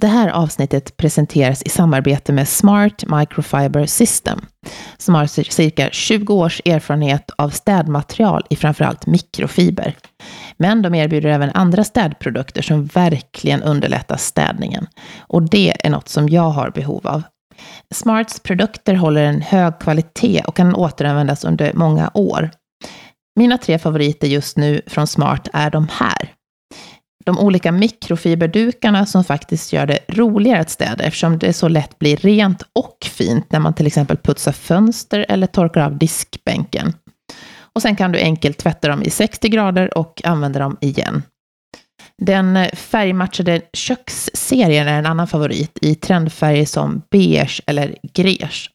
Det här avsnittet presenteras i samarbete med Smart Microfiber System, som har cirka 20 års erfarenhet av städmaterial i framförallt mikrofiber. Men de erbjuder även andra städprodukter som verkligen underlättar städningen. Och det är något som jag har behov av. Smarts produkter håller en hög kvalitet och kan återanvändas under många år. Mina tre favoriter just nu från Smart är de här de olika mikrofiberdukarna som faktiskt gör det roligare att städa eftersom det så lätt blir rent och fint när man till exempel putsar fönster eller torkar av diskbänken. Och sen kan du enkelt tvätta dem i 60 grader och använda dem igen. Den färgmatchade köksserien är en annan favorit i trendfärger som beige eller grege.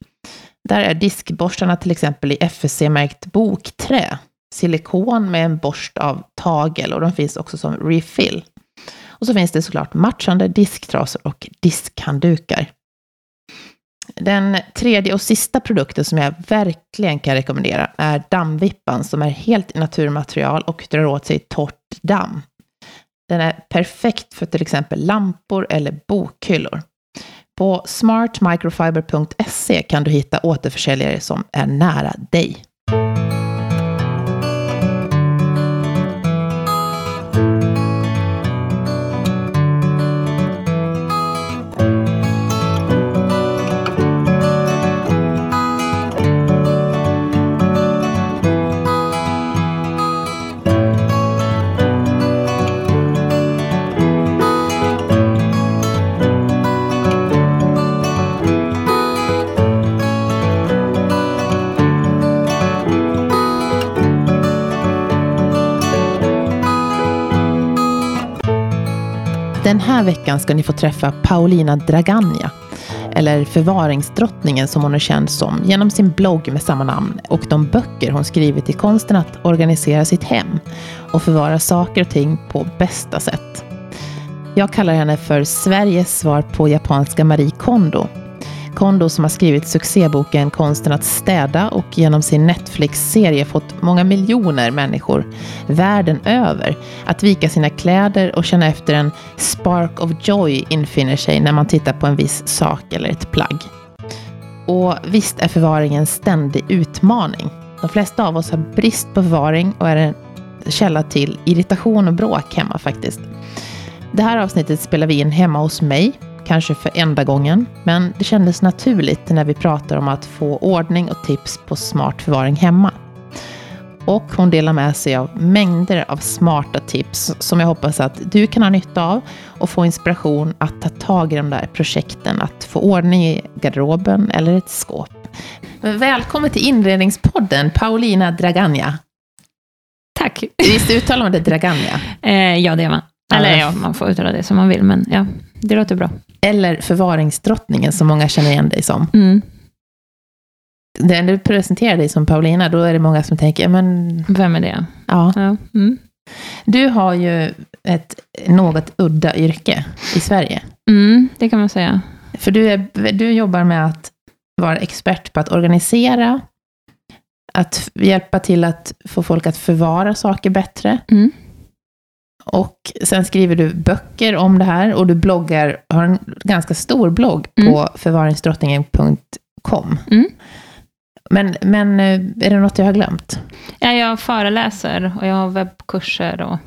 Där är diskborstarna till exempel i FSC-märkt bokträ silikon med en borst av tagel och de finns också som refill. Och så finns det såklart matchande disktrasor och diskhanddukar. Den tredje och sista produkten som jag verkligen kan rekommendera är dammvippan som är helt i naturmaterial och drar åt sig torrt damm. Den är perfekt för till exempel lampor eller bokhyllor. På smartmicrofiber.se kan du hitta återförsäljare som är nära dig. Här veckan ska ni få träffa Paulina Draganja, eller förvaringsdrottningen som hon är känd som, genom sin blogg med samma namn och de böcker hon skrivit i konsten att organisera sitt hem och förvara saker och ting på bästa sätt. Jag kallar henne för Sveriges svar på japanska Marie Kondo Kondo som har skrivit succéboken Konsten att städa och genom sin Netflix-serie fått många miljoner människor världen över att vika sina kläder och känna efter en spark of joy infinner sig när man tittar på en viss sak eller ett plagg. Och visst är förvaring en ständig utmaning. De flesta av oss har brist på förvaring och är en källa till irritation och bråk hemma faktiskt. Det här avsnittet spelar vi in hemma hos mig kanske för enda gången, men det kändes naturligt när vi pratar om att få ordning och tips på smart förvaring hemma. Och hon delar med sig av mängder av smarta tips som jag hoppas att du kan ha nytta av och få inspiration att ta tag i de där projekten, att få ordning i garderoben eller ett skåp. Välkommen till inredningspodden, Paulina Draganja. Tack. Visst uttalar man det Draganja? Eh, ja, det gör man. Eller ja, man får uttala det som man vill, men ja, det låter bra. Eller förvaringsdrottningen som många känner igen dig som. Mm. När du presenterar dig som Paulina, då är det många som tänker, men... Vem är det? Ja. ja. Mm. Du har ju ett något udda yrke i Sverige. Mm, det kan man säga. För du, är, du jobbar med att vara expert på att organisera, att hjälpa till att få folk att förvara saker bättre. Mm. Och sen skriver du böcker om det här och du bloggar, har en ganska stor blogg mm. på förvaringsdrottningen.com. Mm. Men, men eh, är det något jag har glömt? Ja, jag föreläser och jag har webbkurser och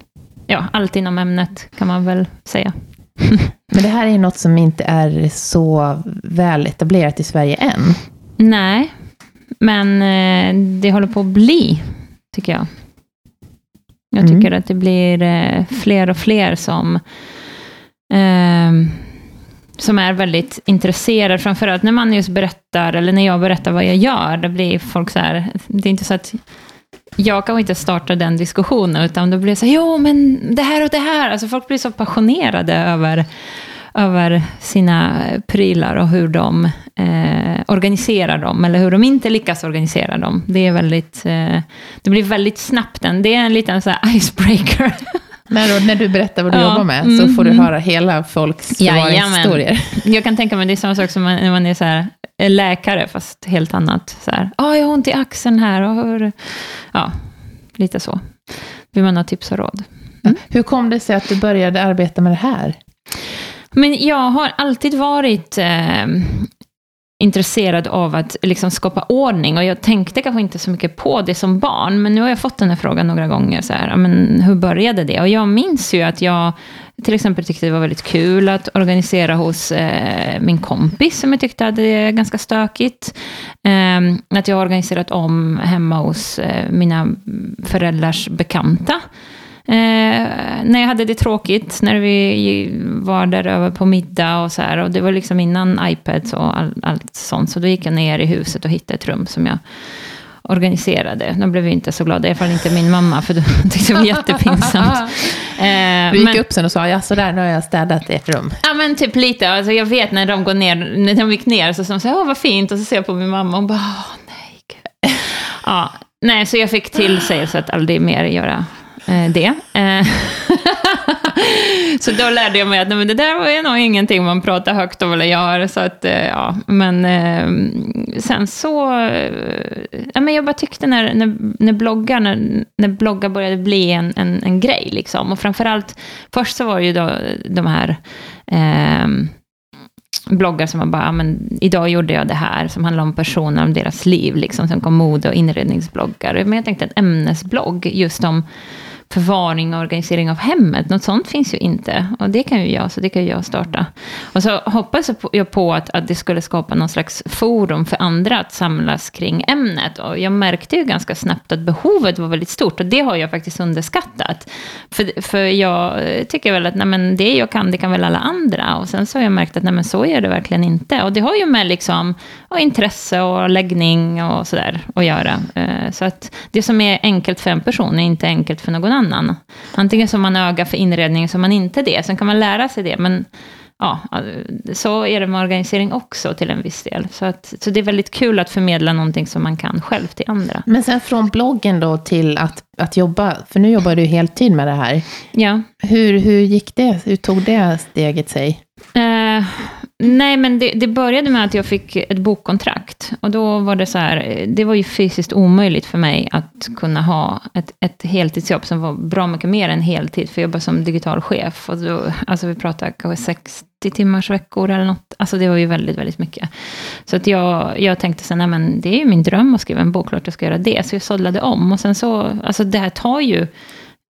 ja, allt inom ämnet kan man väl säga. men det här är något som inte är så väl etablerat i Sverige än. Nej, men eh, det håller på att bli, tycker jag. Jag tycker mm. att det blir eh, fler och fler som, eh, som är väldigt intresserade. Framförallt när man just berättar, eller när jag berättar vad jag gör, då blir folk så här, det är inte så att jag kan inte starta den diskussionen, utan då blir det så här, jo men det här och det här. Alltså folk blir så passionerade över över sina prylar och hur de eh, organiserar dem, eller hur de inte lyckas organisera dem. Det, är väldigt, eh, det blir väldigt snabbt. En, det är en liten så här icebreaker. Men då, när du berättar vad du ja, jobbar med, mm, så får du höra hela folks förvaringshistorier. Jag kan tänka mig, det är samma sak som när man är så här, läkare, fast helt annat. Så här, oh, jag har ont i axeln här. Och hur, ja, lite så. Vill man ha tips och råd. Mm. Hur kom det sig att du började arbeta med det här? Men jag har alltid varit eh, intresserad av att liksom skapa ordning. Och jag tänkte kanske inte så mycket på det som barn, men nu har jag fått den här frågan några gånger. Så här, men hur började det? Och jag minns ju att jag till exempel tyckte det var väldigt kul att organisera hos eh, min kompis, som jag tyckte hade det ganska stökigt. Eh, att jag har organiserat om hemma hos eh, mina föräldrars bekanta. Eh, när jag hade det tråkigt, när vi var där över på middag och så här. Och det var liksom innan iPads och all, allt sånt. Så då gick jag ner i huset och hittade ett rum som jag organiserade. De blev inte så glada, i alla fall inte min mamma, för de tyckte det var jättepinsamt. Eh, du gick men, upp sen och sa, ja sådär, nu har jag städat ert rum. Ja men typ lite, alltså, jag vet när de går ner, när de gick ner, så sa de, åh vad fint, och så ser jag på min mamma och bara, åh nej. ja, nej, så jag fick till sig så att aldrig mer göra eh, det. Eh, så då lärde jag mig att nej, det där var nog ingenting man pratar högt om eller gör. Så att, eh, ja, men eh, sen så... Eh, ja, men jag bara tyckte när, när, när, bloggar, när, när bloggar började bli en, en, en grej. Liksom. Och framförallt, först så var det ju då eh, de här... Eh, bloggar som var bara, men idag gjorde jag det här, som handlar om personer, om deras liv, liksom. Sen kom mode och inredningsbloggar. Men jag tänkte en ämnesblogg, just om förvaring och organisering av hemmet. Något sånt finns ju inte. Och det kan ju jag, så det kan ju jag starta. Och så hoppas jag på att, att det skulle skapa någon slags forum för andra att samlas kring ämnet. Och jag märkte ju ganska snabbt att behovet var väldigt stort. Och det har jag faktiskt underskattat. För, för jag eh, tycker väl att nej men, det jag kan, det kan väl alla andra. Och sen så har jag märkt att nej men, så är det verkligen inte. Och det har ju med liksom, och intresse och läggning och sådär att göra. Eh, så att det som är enkelt för en person är inte enkelt för någon annan. Antingen som man öga för inredning, som man inte det. Sen kan man lära sig det, men ja, så är det med organisering också till en viss del. Så, att, så det är väldigt kul att förmedla någonting som man kan själv till andra. Men sen från bloggen då till att, att jobba, för nu jobbar du heltid med det här. Ja. Hur, hur gick det? Hur tog det steget sig? Uh, Nej, men det, det, började med att jag fick ett bokkontrakt. Och då var det så här, det var ju fysiskt omöjligt för mig att kunna ha ett, ett heltidsjobb som var bra mycket mer än heltid, för jag jobbade som digital chef. Och då, alltså vi pratar kanske 60 timmars veckor eller något. Alltså det var ju väldigt, väldigt mycket. Så att jag, jag tänkte så nej men det är ju min dröm att skriva en bok, klart jag ska göra det. Så jag sållade om. Och sen så, alltså det här tar ju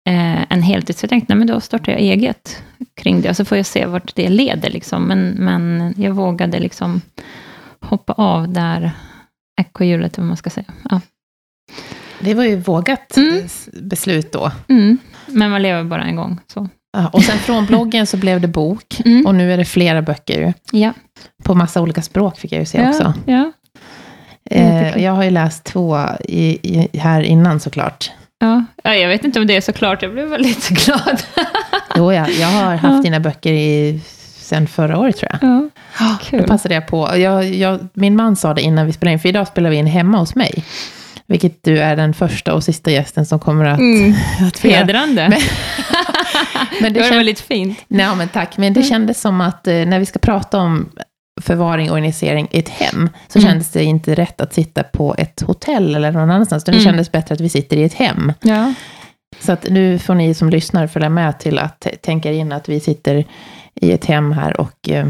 eh, en heltid. Så jag tänkte, nej men då startar jag eget kring det. Och så får jag se vart det leder. Liksom. Men, men jag vågade liksom hoppa av där ekorrhjulet, vad man ska säga. Ja. Det var ju vågat mm. beslut då. Mm. Men man lever bara en gång. Så. Ja, och sen från bloggen så blev det bok. Mm. Och nu är det flera böcker. Ja. På massa olika språk fick jag ju se ja, också. Ja. Eh, jag har ju läst två i, i, här innan såklart. Ja. jag vet inte om det är så klart, jag blev väldigt glad. jo, ja, jag har haft ja. dina böcker i, sen förra året tror jag. Ja, kul. Då passade jag på. Jag, jag, min man sa det innan vi spelade in, för idag spelar vi in hemma hos mig. Vilket du är den första och sista gästen som kommer att... Mm, att Hedrande. Men, men det, det var väldigt fint. Nej, men tack. Men det mm. kändes som att eh, när vi ska prata om förvaring och organisering i ett hem, så mm. kändes det inte rätt att sitta på ett hotell eller någon annanstans. Det mm. kändes bättre att vi sitter i ett hem. Ja. Så att nu får ni som lyssnar följa med till att tänka in att vi sitter i ett hem här och eh,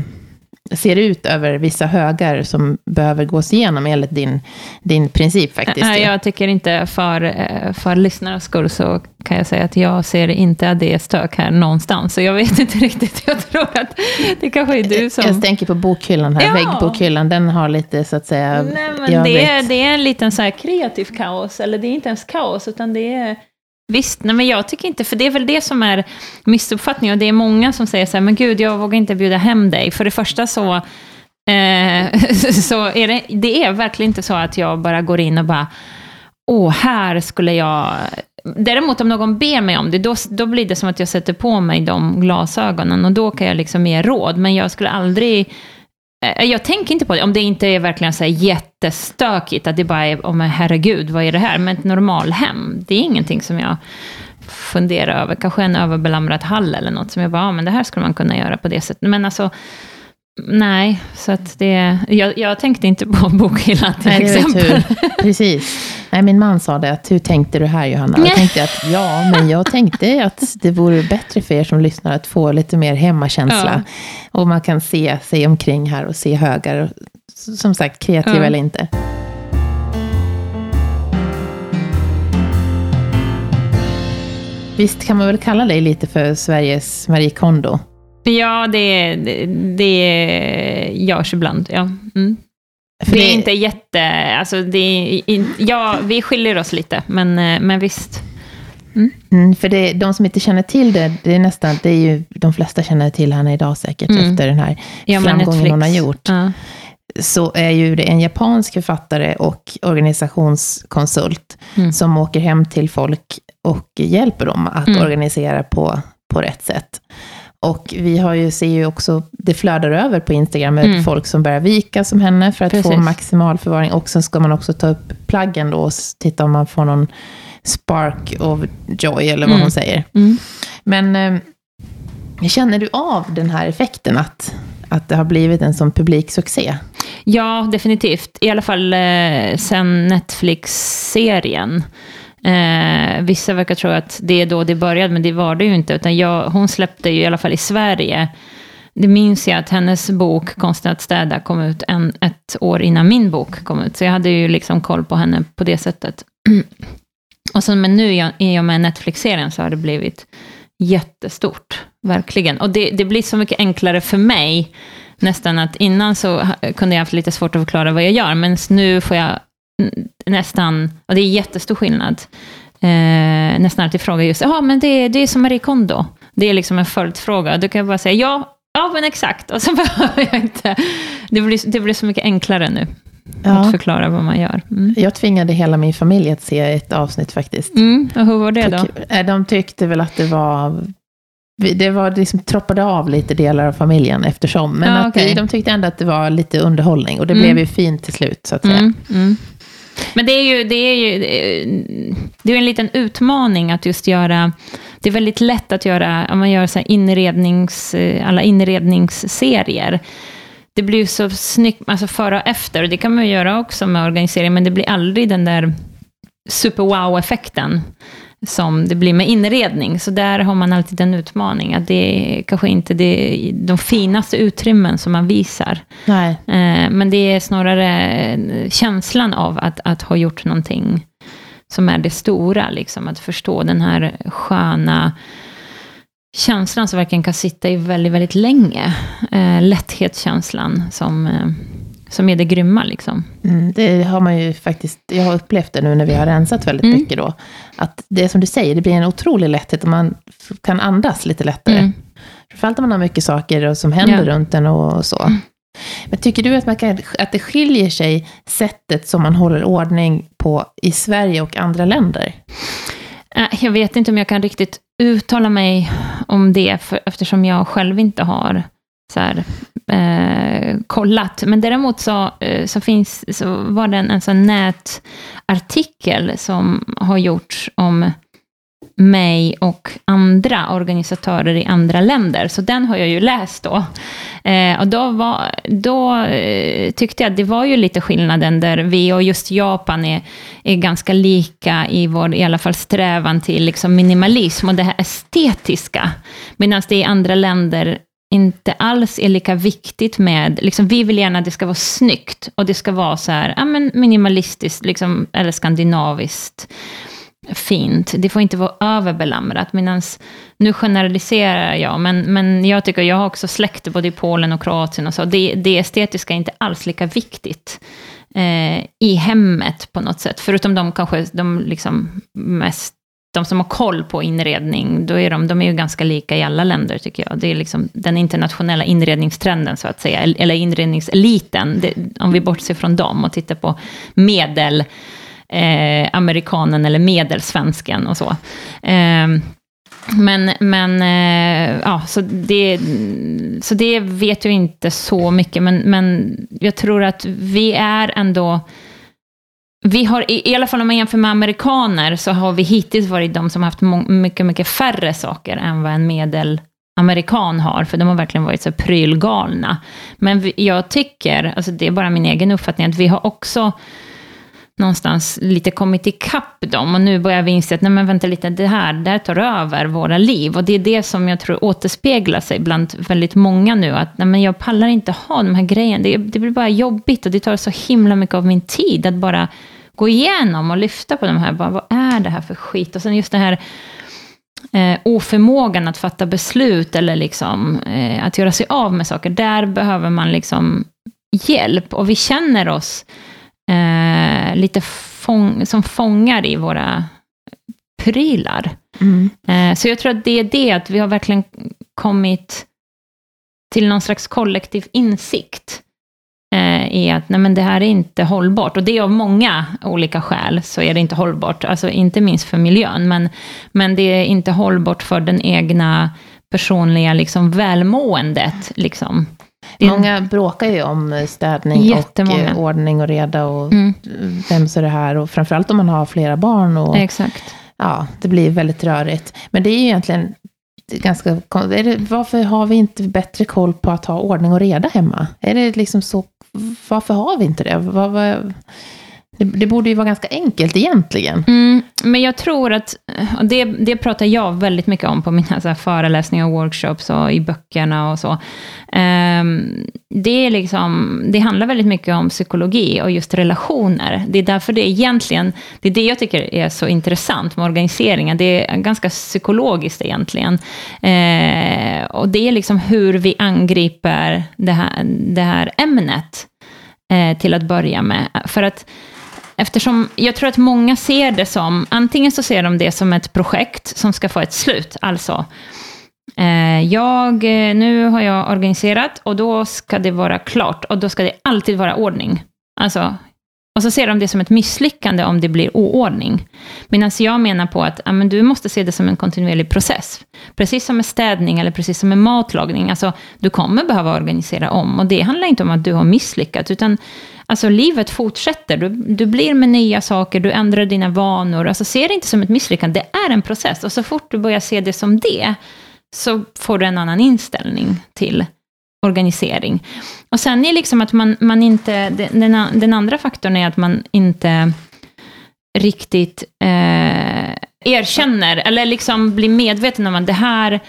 ser ut över vissa högar som behöver gås igenom enligt din, din princip faktiskt. Nej, jag tycker inte för, eh, för lyssnarnas skull så kan jag säga att jag ser inte att det är stök här någonstans. Så jag vet inte riktigt, jag tror att det kanske är du som... Jag tänker på bokhyllan här, ja. väggbokhyllan, den har lite så att säga... Nej, men det, är, det är en liten så här kreativ kaos, eller det är inte ens kaos, utan det är Visst, nej men jag tycker inte, för det är väl det som är missuppfattningen. Och det är många som säger så här, men gud, jag vågar inte bjuda hem dig. För det första så, eh, så är det, det är verkligen inte så att jag bara går in och bara, åh, här skulle jag... Däremot om någon ber mig om det, då, då blir det som att jag sätter på mig de glasögonen och då kan jag liksom ge råd. Men jag skulle aldrig Eh, jag tänker inte på det, om det inte är verkligen så här jättestökigt, att det bara är, oh, men herregud, vad är det här? Men ett normalhem, det är ingenting som jag funderar över. Kanske en överbelamrad hall eller något som jag bara, ja, men det här skulle man kunna göra på det sättet. Men alltså, Nej, så att det... Jag, jag tänkte inte på bokhyllan till Nej, exempel. Precis. Nej, min man sa det, att hur tänkte du här Johanna? Jag tänkte att ja, men jag tänkte att det vore bättre för er som lyssnar att få lite mer hemmakänsla. Och man kan se sig omkring här och se högar. Som sagt, kreativ Ja. eller inte. Visst kan man väl kalla dig lite för Sveriges Marie Kondo? Ja, det, det, det görs ibland. Ja. Mm. För det är inte jätte... Alltså det är, in, ja, vi skiljer oss lite, men, eh, men visst. Mm, för det, de som inte känner till det, det är nästan, det är ju, de flesta känner till henne idag säkert, Mm. efter den här Ja, framgången hon har gjort. Ja. Så är ju det en japansk författare och organisationskonsult Mm. som åker hem till folk och hjälper dem att Mm. organisera på, på rätt sätt. Och vi har ju, ser ju också, det flödar över på Instagram med Mm. folk som börjar vika som henne för att få Precis. maximal förvaring. Och sen ska man också ta upp plaggen då och titta om man får någon spark of joy, eller vad Mm. hon säger. Mm. Men eh, känner du av den här effekten att, att det har blivit en sån publiksuccé? Ja, definitivt. I alla fall eh, sen Netflix-serien. Eh, vissa verkar tro att det är då det började, men det var det ju inte. Utan jag, hon släppte ju i alla fall i Sverige. Det minns jag att hennes bok Konsten att städa kom ut en, ett år innan min bok kom ut. Så jag hade ju liksom koll på henne på det sättet. Och sen men nu i och med Netflix-serien så har det blivit jättestort, verkligen. Och det, det blir så mycket enklare för mig, nästan att innan så kunde jag haft lite svårt att förklara vad jag gör, men nu får jag nästan, och det är jättestor skillnad, eh, nästan alltid fråga just, ja men det, det är som Marie Kondo. Det är liksom en följdfråga. Då kan jag bara säga, ja, ja men exakt. Och så behöver jag inte, det blir, det blir så mycket enklare nu att förklara vad man gör. Mm. Jag tvingade hela min familj att se ett avsnitt faktiskt. Mm, och hur var det då? Eh, De tyckte väl att det var... Det var liksom troppade av lite delar av familjen eftersom. Men Ja, att okej. de tyckte ändå att det var lite underhållning. Och det Mm. blev ju fint till slut, så att säga. Mm, mm. Men det är ju, det är ju det är en liten utmaning att just göra, det är väldigt lätt att göra, om man gör så här inrednings, eh, alla inredningsserier, det blir ju så snyggt, alltså före och efter, och det kan man ju göra också med organisering, men det blir aldrig den där super-wow-effekten som det blir med inredning. Så där har man alltid en utmaning, att det är kanske inte det, de finaste utrymmen som man visar. Nej. Eh, Men det är snarare eh, känslan av att, att ha gjort någonting som är det stora, liksom. Att förstå den här sköna känslan som verkligen kan sitta i väldigt, väldigt länge. Eh, lätthetskänslan som, som är det grymma, liksom. Mm, det har man ju faktiskt, jag har upplevt det nu när vi har rensat väldigt Mm. mycket då. Att det är som du säger, det blir en otrolig lätthet och man kan andas lite lättare. Mm. Framförallt om man har mycket saker som händer Ja. runt en och så. Men tycker du att, man kan, att det skiljer sig sättet som man håller ordning på i Sverige och andra länder? Eh, Jag vet inte om jag kan riktigt uttala mig om det, för, eftersom jag själv inte har så här, eh, kollat. Men däremot så, eh, så, finns, så var det en, en sån nätartikel som har gjorts om mig och andra organisatörer i andra länder. Så den har jag ju läst då. Eh, och då, var, då eh, tyckte jag att det var ju lite skillnaden där vi och just Japan är, är ganska lika i vår i alla fall strävan till liksom minimalism och det här estetiska. Medan det i andra länder inte alls är lika viktigt med, liksom, vi vill gärna att det ska vara snyggt och det ska vara så här, ja, men minimalistiskt liksom, eller skandinaviskt fint. Det får inte vara överbelamrat. Medans, nu generaliserar jag, men, men jag tycker jag har också släkt både i Polen och Kroatien och så. Det, det estetiska är inte alls lika viktigt eh, i hemmet på något sätt. Förutom de kanske, de liksom mest de som har koll på inredning, då är de, de är ju ganska lika i alla länder tycker jag. Det är liksom den internationella inredningstrenden så att säga, eller inredningseliten, det, om vi bortser från dem och tittar på medel, eh, amerikanen eller medelsvensken och så. Eh, men, men eh, ja, så det, så det vet jag inte så mycket, men, men jag tror att vi är ändå vi har, i, alla fall om man jämför med amerikaner, så har vi hittills varit de som har haft mycket, mycket färre saker än vad en medelamerikan har, för de har verkligen varit så prylgalna. Men vi, jag tycker, alltså det är bara min egen uppfattning, att vi har också någonstans lite kommit ikapp dem. Och nu börjar vi inse att, nej men vänta lite, det här, det här tar över våra liv. Och det är det som jag tror återspeglar sig bland väldigt många nu. Att nej men jag pallar inte ha de här grejerna. Det, det blir bara jobbigt och det tar så himla mycket av min tid att bara gå igenom och lyfta på de här. Bara, vad är det här för skit? Och sen just det här eh, oförmågan att fatta beslut eller liksom, eh, att göra sig av med saker. Där behöver man liksom hjälp. Och vi känner oss eh, lite fång, som fångar i våra prylar. Mm. Eh, så jag tror att det är det, att vi har verkligen kommit till någon slags kollektiv insikt eh, i att nej, men det här är inte hållbart. Och det är av många olika skäl så är det inte hållbart. Alltså inte minst för miljön, men, men det är inte hållbart för den egna personliga liksom, välmåendet. Liksom. Många bråkar ju om städning och eh, ordning och reda och mm. vem så är det här. Och framförallt om man har flera barn. Och, Exakt. Ja, det blir väldigt rörigt. Men det är ju egentligen ganska... Är det, varför har vi inte bättre koll på att ha ordning och reda hemma? Är det liksom så... Varför har vi inte det? Var, var, det, det, borde ju vara ganska enkelt egentligen. Mm, men jag tror att, eh, och det, det pratar jag väldigt mycket om på mina så här, föreläsningar och workshops och i böckerna och så. Um, det, är liksom, det handlar väldigt mycket om psykologi och just relationer. Det är därför det egentligen, det är det jag tycker är så intressant med organiseringen. Det är ganska psykologiskt egentligen. Uh, och det är liksom hur vi angriper det här, det här ämnet uh, till att börja med. För att Eftersom jag tror att många ser det som, antingen så ser de det som ett projekt som ska få ett slut, alltså eh, jag, eh, nu har jag organiserat och då ska det vara klart och då ska det alltid vara ordning. Alltså, och så ser de det som ett misslyckande om det blir oordning. Medan jag menar på att ja, men du måste se det som en kontinuerlig process. Precis som med städning eller precis som med matlagning. Alltså, du kommer behöva organisera om. Och det handlar inte om att du har misslyckats, utan alltså, livet fortsätter. Du, du blir med nya saker, du ändrar dina vanor. Alltså, se det inte som ett misslyckande, det är en process. Och så fort du börjar se det som det, så får du en annan inställning till organisering. Och sen är liksom att man, man inte, den, den andra faktorn är att man inte riktigt eh, erkänner, eller liksom blir medveten om att det här,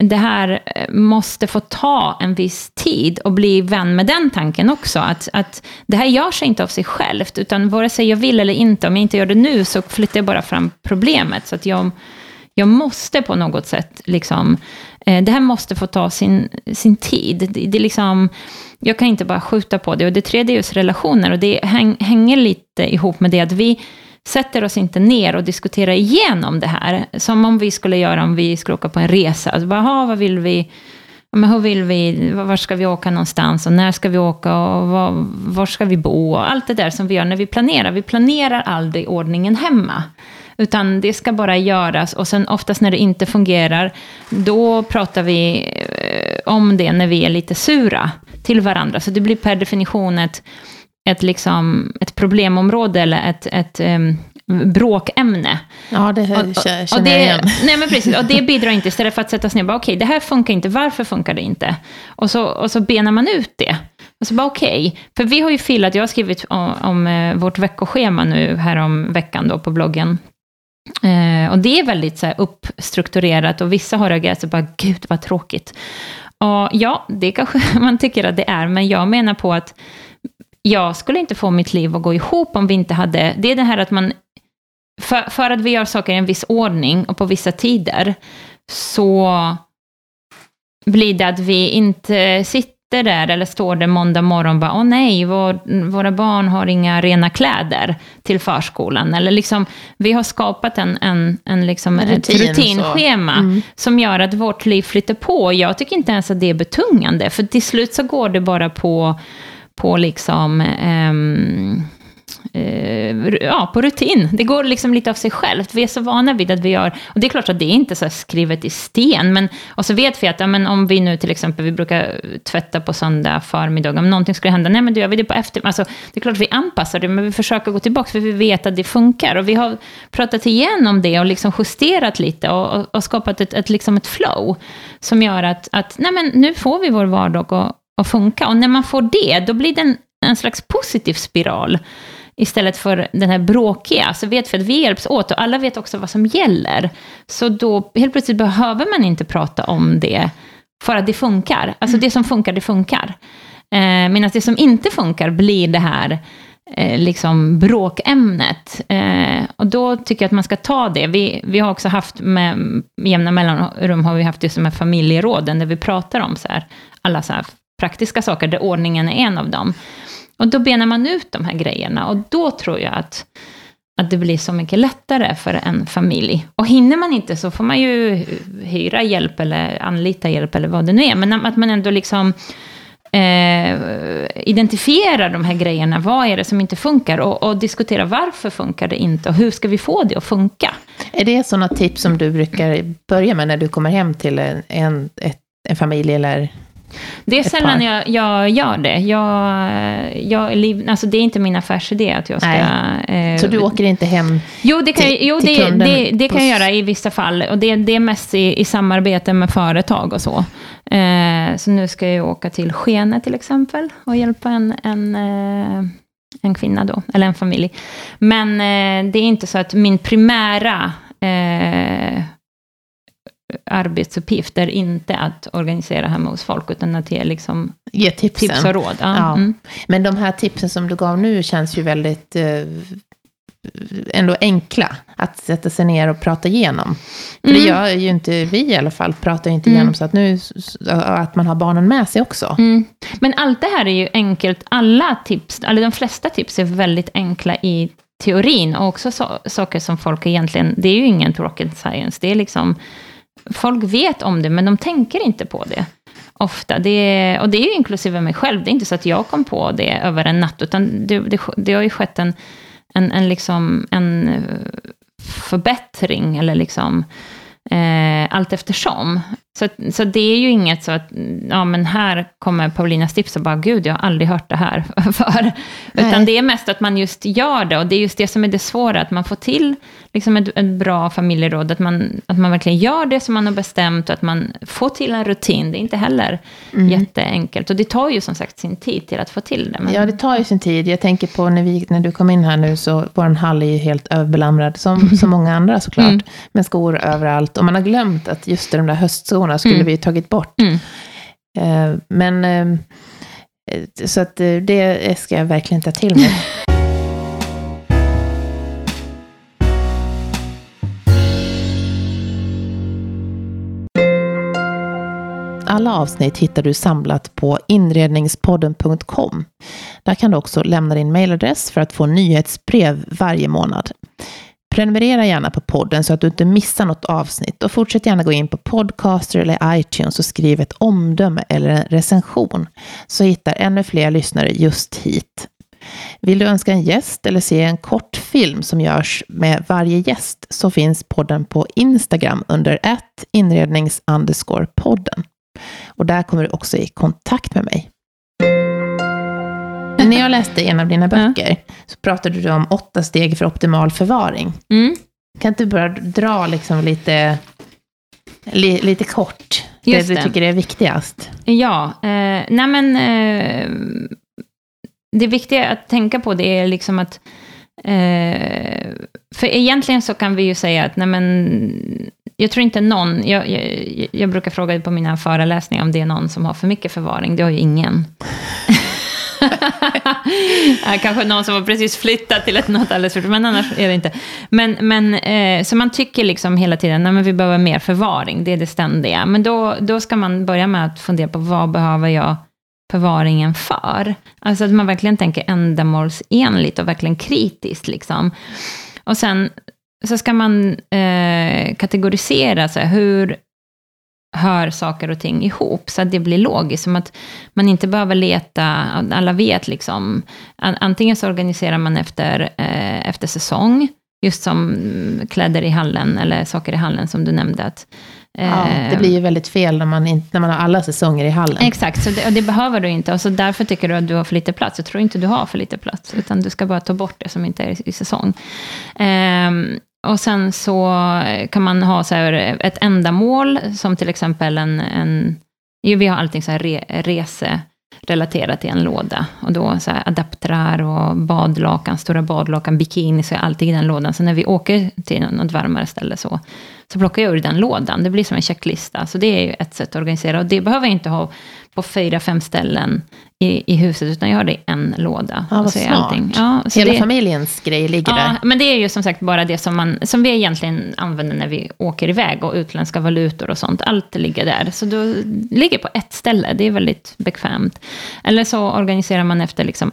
det här eh, måste få ta en viss tid och bli vän med den tanken också. Att, att det här gör sig inte av sig självt, utan vare sig jag vill eller inte, om jag inte gör det nu så flyttar jag bara fram problemet. Så att jag, jag måste på något sätt liksom Eh, det här måste få ta sin, sin tid. Det, det liksom, jag kan inte bara skjuta på det. Och det tredje är just relationer. Och det häng, hänger lite ihop med det att vi sätter oss inte ner och diskuterar igenom det här. Som om vi skulle göra om vi skulle åka på en resa. Alltså, aha, vad vill vi? Men hur vill vi, var ska vi åka någonstans och när ska vi åka och var, var ska vi bo och allt det där som vi gör när vi planerar. Vi planerar aldrig ordningen hemma. Utan det ska bara göras och sen oftast när det inte fungerar, då pratar vi eh, om det när vi är lite sura till varandra. Så det blir per definition ett, ett, liksom, ett problemområde eller ett, ett um, bråkämne. Ja, det känner och, och det, jag igen. Nej, men precis. Och det bidrar inte, istället för att sätta sig ner och bara, okej, okay, det här funkar inte, varför funkar det inte? Och så, och så benar man ut det. Och så bara okej, okay. för vi har ju filat, jag har skrivit om, om eh, vårt veckoschema nu här om veckan då på bloggen. Eh, och det är väldigt så här, uppstrukturerat och vissa har reagerat så bara, gud vad tråkigt. Och ja, det kanske man tycker att det är, men jag menar på att jag skulle inte få mitt liv att gå ihop om vi inte hade, det är det här att man, för, för att vi gör saker i en viss ordning och på vissa tider, så blir det att vi inte sitter där eller står där måndag morgon och bara, åh nej, vår, våra barn har inga rena kläder till förskolan. Eller liksom, vi har skapat en, en, en liksom Rutin, ett rutinschema mm. som gör att vårt liv flyttar på. Jag tycker inte ens att det är betungande, för till slut så går det bara på, på liksom, um, eh, ja, på rutin. Det går liksom lite av sig självt. Vi är så vana vid att vi gör, och det är klart att det är inte så skrivet i sten, men och så vet vi att ja, men om vi nu till exempel, vi brukar tvätta på söndag förmiddag, om någonting skulle hända, nej men då gör vi det på efter, alltså det är klart att vi anpassar det, men vi försöker gå tillbaka, för vi vet att det funkar, och vi har pratat igenom det och liksom justerat lite och, och, och skapat ett, ett, liksom ett flow, som gör att, att nej men nu får vi vår vardag att, att funka, och när man får det, då blir det en, en slags positiv spiral istället för den här bråkiga, så vet vi att vi hjälps åt och alla vet också vad som gäller. Så då helt plötsligt behöver man inte prata om det för att det funkar. Alltså det som funkar, det funkar. Eh, Medan det som inte funkar blir det här eh, liksom bråkämnet. Eh, och då tycker jag att man ska ta det. Vi, vi har också haft med jämna mellanrum har vi haft det som är familjeråden, där vi pratar om så här, alla så här praktiska saker, där ordningen är en av dem. Och då benar man ut de här grejerna och då tror jag att, att det blir så mycket lättare för en familj. Och hinner man inte så får man ju hyra hjälp eller anlita hjälp eller vad det nu är. Men att man ändå liksom eh, identifierar de här grejerna. Vad är det som inte funkar? Och, och diskutera varför funkar det inte och hur ska vi få det att funka? Är det sådana tips som du brukar börja med när du kommer hem till en, en, en familj eller det är sällan jag, jag gör det. Jag, jag, alltså det är inte min affärsidé att jag ska... Eh, så du åker inte hem Jo, det kan, till, jo, det, det, det kan jag göra i vissa fall. Och det, det är mest i, i samarbete med företag och så. Eh, så nu ska jag åka till Skene till exempel och hjälpa en, en, eh, en kvinna då, eller en familj. Men eh, det är inte så att min primära eh, arbetsuppgifter inte att organisera hemma hos folk, utan att ge liksom ge tipsen. tips och råd. Ja. Ja. Mm. Men de här tipsen som du gav nu känns ju väldigt eh, ändå enkla att sätta sig ner och prata igenom. För mm. det gör ju inte vi i alla fall, pratar ju inte mm. igenom så att, nu, att man har barnen med sig också. Mm. Men allt det här är ju enkelt, alla tips, eller de flesta tips är väldigt enkla i teorin, och också so saker som folk egentligen, det är ju ingen rocket science, det är liksom folk vet om det, men de tänker inte på det ofta. Det, och det är ju inklusive mig själv. Det är inte så att jag kom på det över en natt, utan det, det, det har ju skett en, en, en, liksom, en eh, förbättring, eller liksom eh, allt eftersom. Så, så det är ju inget så att, ja men här kommer Paulinas tips och bara, gud, jag har aldrig hört det här för. Utan Nej. det är mest att man just gör det, och det är just det som är det svåra, att man får till liksom ett, ett bra familjeråd, att man, att man verkligen gör det som man har bestämt, och att man får till en rutin. Det är inte heller mm. jätteenkelt. Och det tar ju som sagt sin tid till att få till det. Men... Ja, det tar ju sin tid. Jag tänker på när, vi, när du kom in här nu, så vår hall är ju helt överbelamrad, som så många andra såklart, mm. med skor överallt. Och man har glömt att just de där höstskorna skulle mm. vi tagit bort. Mm. Uh, men, uh, så att uh, det ska jag verkligen ta till mig. Alla avsnitt hittar du samlat på inredningspodden.com. Där kan du också lämna din mailadress för att få nyhetsbrev varje månad. Prenumerera gärna på podden så att du inte missar något avsnitt och fortsätt gärna gå in på Podcaster eller iTunes och skriv ett omdöme eller en recension så hittar ännu fler lyssnare just hit. Vill du önska en gäst eller se en kortfilm som görs med varje gäst så finns podden på Instagram under inrednings podden. Och där kommer du också i kontakt med mig. När jag läste en av dina böcker så pratade du om åtta steg för optimal förvaring. Mm. Kan inte du bara dra liksom lite, li, lite kort Just det du tycker är viktigast? Ja, eh, nej men eh, det viktiga att tänka på det är liksom att eh, för egentligen så kan vi ju säga att nej men, jag tror inte någon, jag, jag, jag brukar fråga på mina föreläsningar om det är någon som har för mycket förvaring, det har ju ingen. Kanske någon som har precis flyttat till ett något alldeles för men annars är det inte. Men, men eh, så man tycker liksom hela tiden, att vi behöver mer förvaring, det är det ständiga. Men då, då ska man börja med att fundera på vad behöver jag förvaringen för? Alltså att man verkligen tänker ändamålsenligt och verkligen kritiskt liksom. Och sen så ska man eh, kategorisera, så här, hur, hör saker och ting ihop, så att det blir logiskt. Som att man inte behöver leta, alla vet liksom, antingen så organiserar man efter, eh, efter säsong, just som kläder i hallen, eller saker i hallen som du nämnde. Att, Ja, det blir ju väldigt fel när man, inte, när man har alla säsonger i hallen. Exakt, så det, och det behöver du inte. Och så därför tycker du att du har för lite plats. Jag tror inte du har för lite plats, utan du ska bara ta bort det som inte är i, i säsong. Ehm, och sen så eh, kan man ha så här eh, ett ändamål, som till exempel en... en vi har allting så här re, rese relaterat i en låda. Och då så här adaptrar och badlakan, stora badlakan, bikini, så är alltid i den lådan. Så när vi åker till något varmare ställe så, så plockar jag ur den lådan. Det blir som en checklista. Så det är ju ett sätt att organisera. Och det behöver jag inte ha på fyra, fem ställen i, i huset, utan jag har det i en låda. Ja, vad smart. Allting. Ja, Hela det, familjens grej ligger ja, där. men det är ju som sagt bara det som, man, som vi egentligen använder när vi åker iväg, och utländska valutor och sånt. Allt ligger där. Så då ligger på ett ställe, det är väldigt bekvämt. Eller så organiserar man efter liksom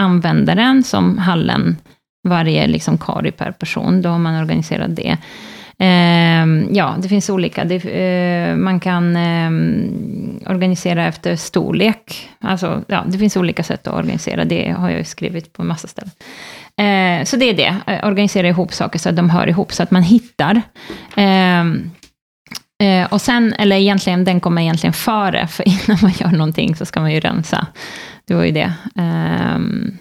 användaren, som hallen, varje liksom kari per person. Då har man organiserat det. Eh, ja, det finns olika. Det, eh, man kan eh, organisera efter storlek. Alltså, ja, det finns olika sätt att organisera. Det har jag skrivit på en massa ställen. Eh, så det är det. Eh, organisera ihop saker så att de hör ihop, så att man hittar. Ehm, eh, och sen, eller egentligen, den kommer egentligen före, för innan man gör någonting så ska man ju rensa. Det var ju det. Ehm,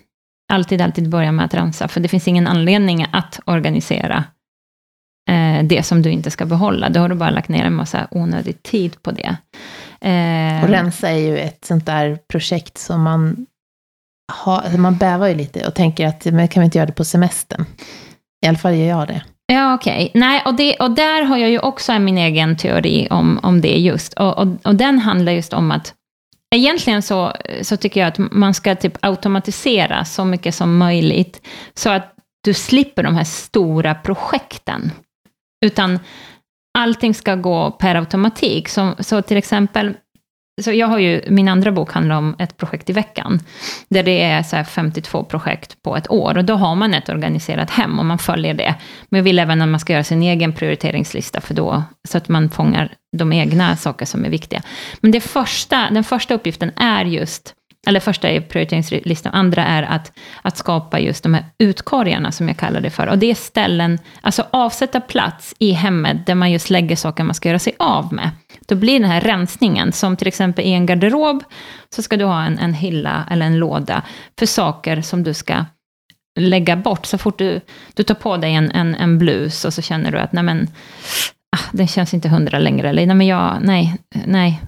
alltid, alltid börja med att rensa, för det finns ingen anledning att organisera eh, det som du inte ska behålla. Då har du bara lagt ner en massa onödig tid på det. Eh, och rensa är ju ett sånt där projekt som man alltså man bävar ju lite och tänker att men kan vi inte göra det på semestern? I alla fall gör jag det. Ja, okej. Okay. Nej, och, det, och där har jag ju också min egen teori om, om det just. Och, och, och den handlar just om att Egentligen så, så tycker jag att man ska typ automatisera så mycket som möjligt, så att du slipper de här stora projekten. Utan allting ska gå per automatik. Så, så till exempel, så jag har ju, min andra bok handlar om ett projekt i veckan, där det är så 52 projekt på ett år, och då har man ett organiserat hem, och man följer det. Men jag vill även att man ska göra sin egen prioriteringslista, för då, så att man fångar de egna saker som är viktiga. Men det första, den första uppgiften är just eller första är prioriteringslistan, andra är att, att skapa just de här utkorgarna, som jag kallar det för. Och det är ställen, alltså avsätta plats i hemmet, där man just lägger saker man ska göra sig av med. Då blir den här rensningen, som till exempel i en garderob, så ska du ha en, en hylla eller en låda för saker som du ska lägga bort. Så fort du, du tar på dig en, en, en blus och så känner du att, nej men, den känns inte hundra längre. Eller, nej, men jag, nej, nej.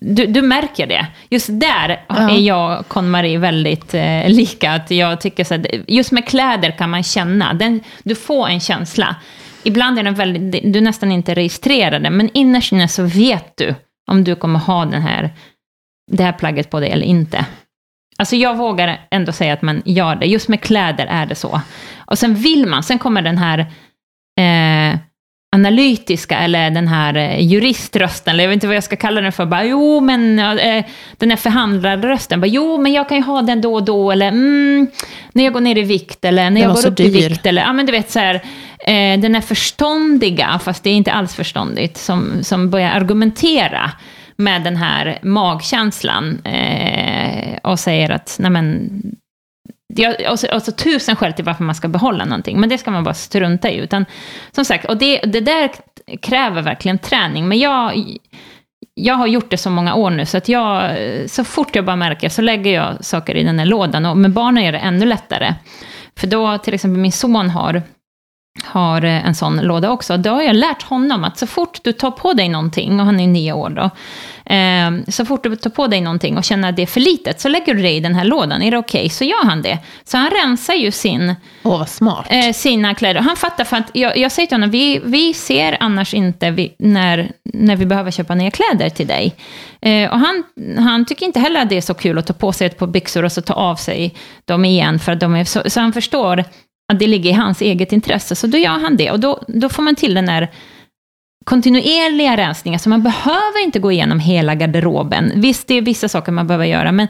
Du, du märker det. Just där ja. är jag och Con-Marie väldigt eh, lika. Att jag tycker så att, just med kläder kan man känna. Den, du får en känsla. Ibland är den väldigt, du nästan inte registrerar det, men innerst inne så vet du om du kommer ha den här, det här plagget på dig eller inte. Alltså jag vågar ändå säga att man gör det. Just med kläder är det så. Och sen vill man, sen kommer den här eh, analytiska eller den här eh, juriströsten, eller jag vet inte vad jag ska kalla den för, bara jo men eh, den här förhandlarrösten, bara jo men jag kan ju ha den då och då, eller mm, när jag går ner i vikt, eller när jag går upp dyr. i vikt, eller ja men du vet så här, eh, den är förståndiga, fast det är inte alls förståndigt, som, som börjar argumentera med den här magkänslan eh, och säger att nej men jag, och, så, och så tusen skäl till varför man ska behålla någonting, men det ska man bara strunta i. Utan, som sagt, och det, det där kräver verkligen träning, men jag, jag har gjort det så många år nu, så att jag, så fort jag bara märker så lägger jag saker i den här lådan. Och med barnen är det ännu lättare. För då, till exempel min son har har en sån låda också. Då har jag lärt honom att så fort du tar på dig någonting, och han är nio år då, eh, så fort du tar på dig någonting och känner att det är för litet, så lägger du det i den här lådan. Är det okej? Okay? Så gör han det. Så han rensar ju sin, oh, smart. Eh, sina kläder. Han fattar, för att jag, jag säger till honom, vi, vi ser annars inte vi, när, när vi behöver köpa nya kläder till dig. Eh, och han, han tycker inte heller att det är så kul att ta på sig ett par byxor och så ta av sig dem igen, för att de är så, så han förstår att det ligger i hans eget intresse. Så då gör han det. Och då, då får man till den här kontinuerliga rensningar, så man behöver inte gå igenom hela garderoben. Visst, det är vissa saker man behöver göra, men,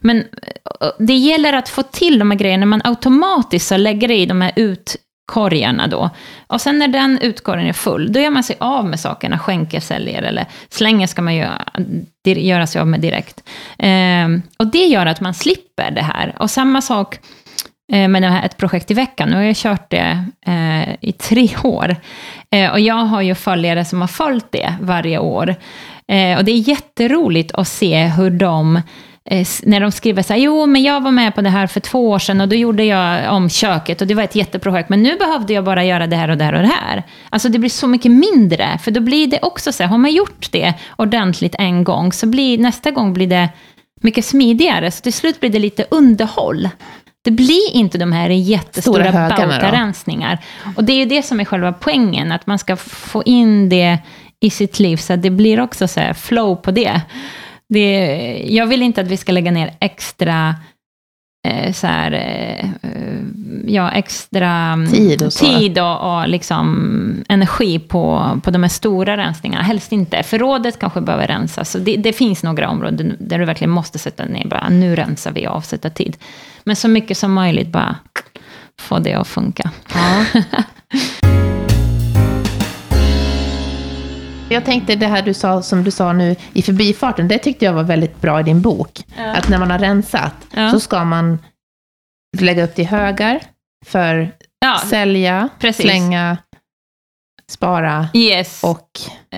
men eh, det gäller att få till de här grejerna. Man automatiskt så lägger i de här utkorgarna då. Och sen när den utkorgen är full, då gör man sig av med sakerna, skänker, säljer eller slänger ska man göra, göra sig av med direkt. Eh, och det gör att man slipper det här. Och samma sak eh, med det här ett projekt i veckan. Nu har jag kört det eh, i tre år. Eh, och jag har ju följare som har följt det varje år. Eh, och det är jätteroligt att se hur de eh, när de skriver så här, jo men jag var med på det här för två år sedan och då gjorde jag om köket och det var ett jätteprojekt, men nu behövde jag bara göra det här och det här och det här. Alltså det blir så mycket mindre, för då blir det också så här, har man gjort det ordentligt en gång, så blir nästa gång blir det mycket smidigare, så till slut blir det lite underhåll. Det blir inte de här jättestora bautarensningar. Och det är ju det som är själva poängen, att man ska få in det i sitt liv, så att det blir också så här flow på det. Det, jag vill inte att vi ska lägga ner extra så här, eh, ja, extra mm, tid och, tid och, och liksom energi på, på de här stora rensningarna. Helst inte. Förrådet kanske behöver rensas. Så det, det, finns några områden där du verkligen måste sätta ner, bara nu rensar vi och avsätta tid. Men så mycket som möjligt bara få det att funka. Ja. Jag tänkte det här du sa, som du sa nu i förbifarten, det tyckte jag var väldigt bra i din bok. Ja. Att när man har rensat ja. så ska man lägga upp det i högar för ja. sälja, Precis. slänga, spara yes. och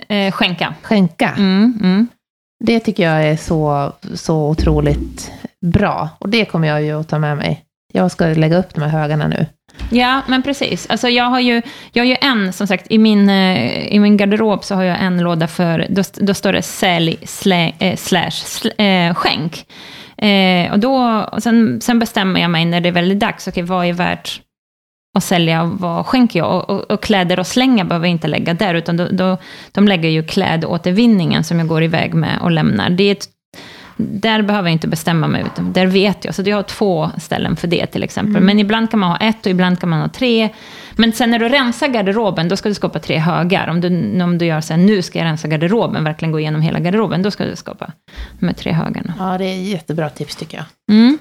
eh, skänka. skänka. Mm, mm. Det tycker jag är så, så otroligt bra. Och det kommer jag ju att ta med mig. Jag ska lägga upp de här högarna nu. Ja, men precis. Alltså jag har ju, jag har ju en, som sagt, i min, eh, i min garderob så har jag en låda för, då, då står det sälj slä, eh, slash sl, eh, skänk. Eh, och då, och sen, sen bestämmer jag mig när det är väldigt dags, okej, okay, vad är värt att sälja och vad skänker jag? Och, och, och, kläder och slänga behöver jag inte lägga där, utan då, då, de lägger ju klädåtervinningen som jag går iväg med och lämnar. Det är ett där behöver jag inte bestämma mig, utan där vet jag. Så jag har två ställen för det till exempel. Mm. Men ibland kan man ha ett och ibland kan man ha tre. Men sen när du rensar garderoben, då ska du skapa tre högar. Om du, om du gör så här, nu ska jag rensa garderoben, verkligen gå igenom hela garderoben, då ska du skapa de här tre högarna. Ja, det är jättebra tips tycker jag. Mm.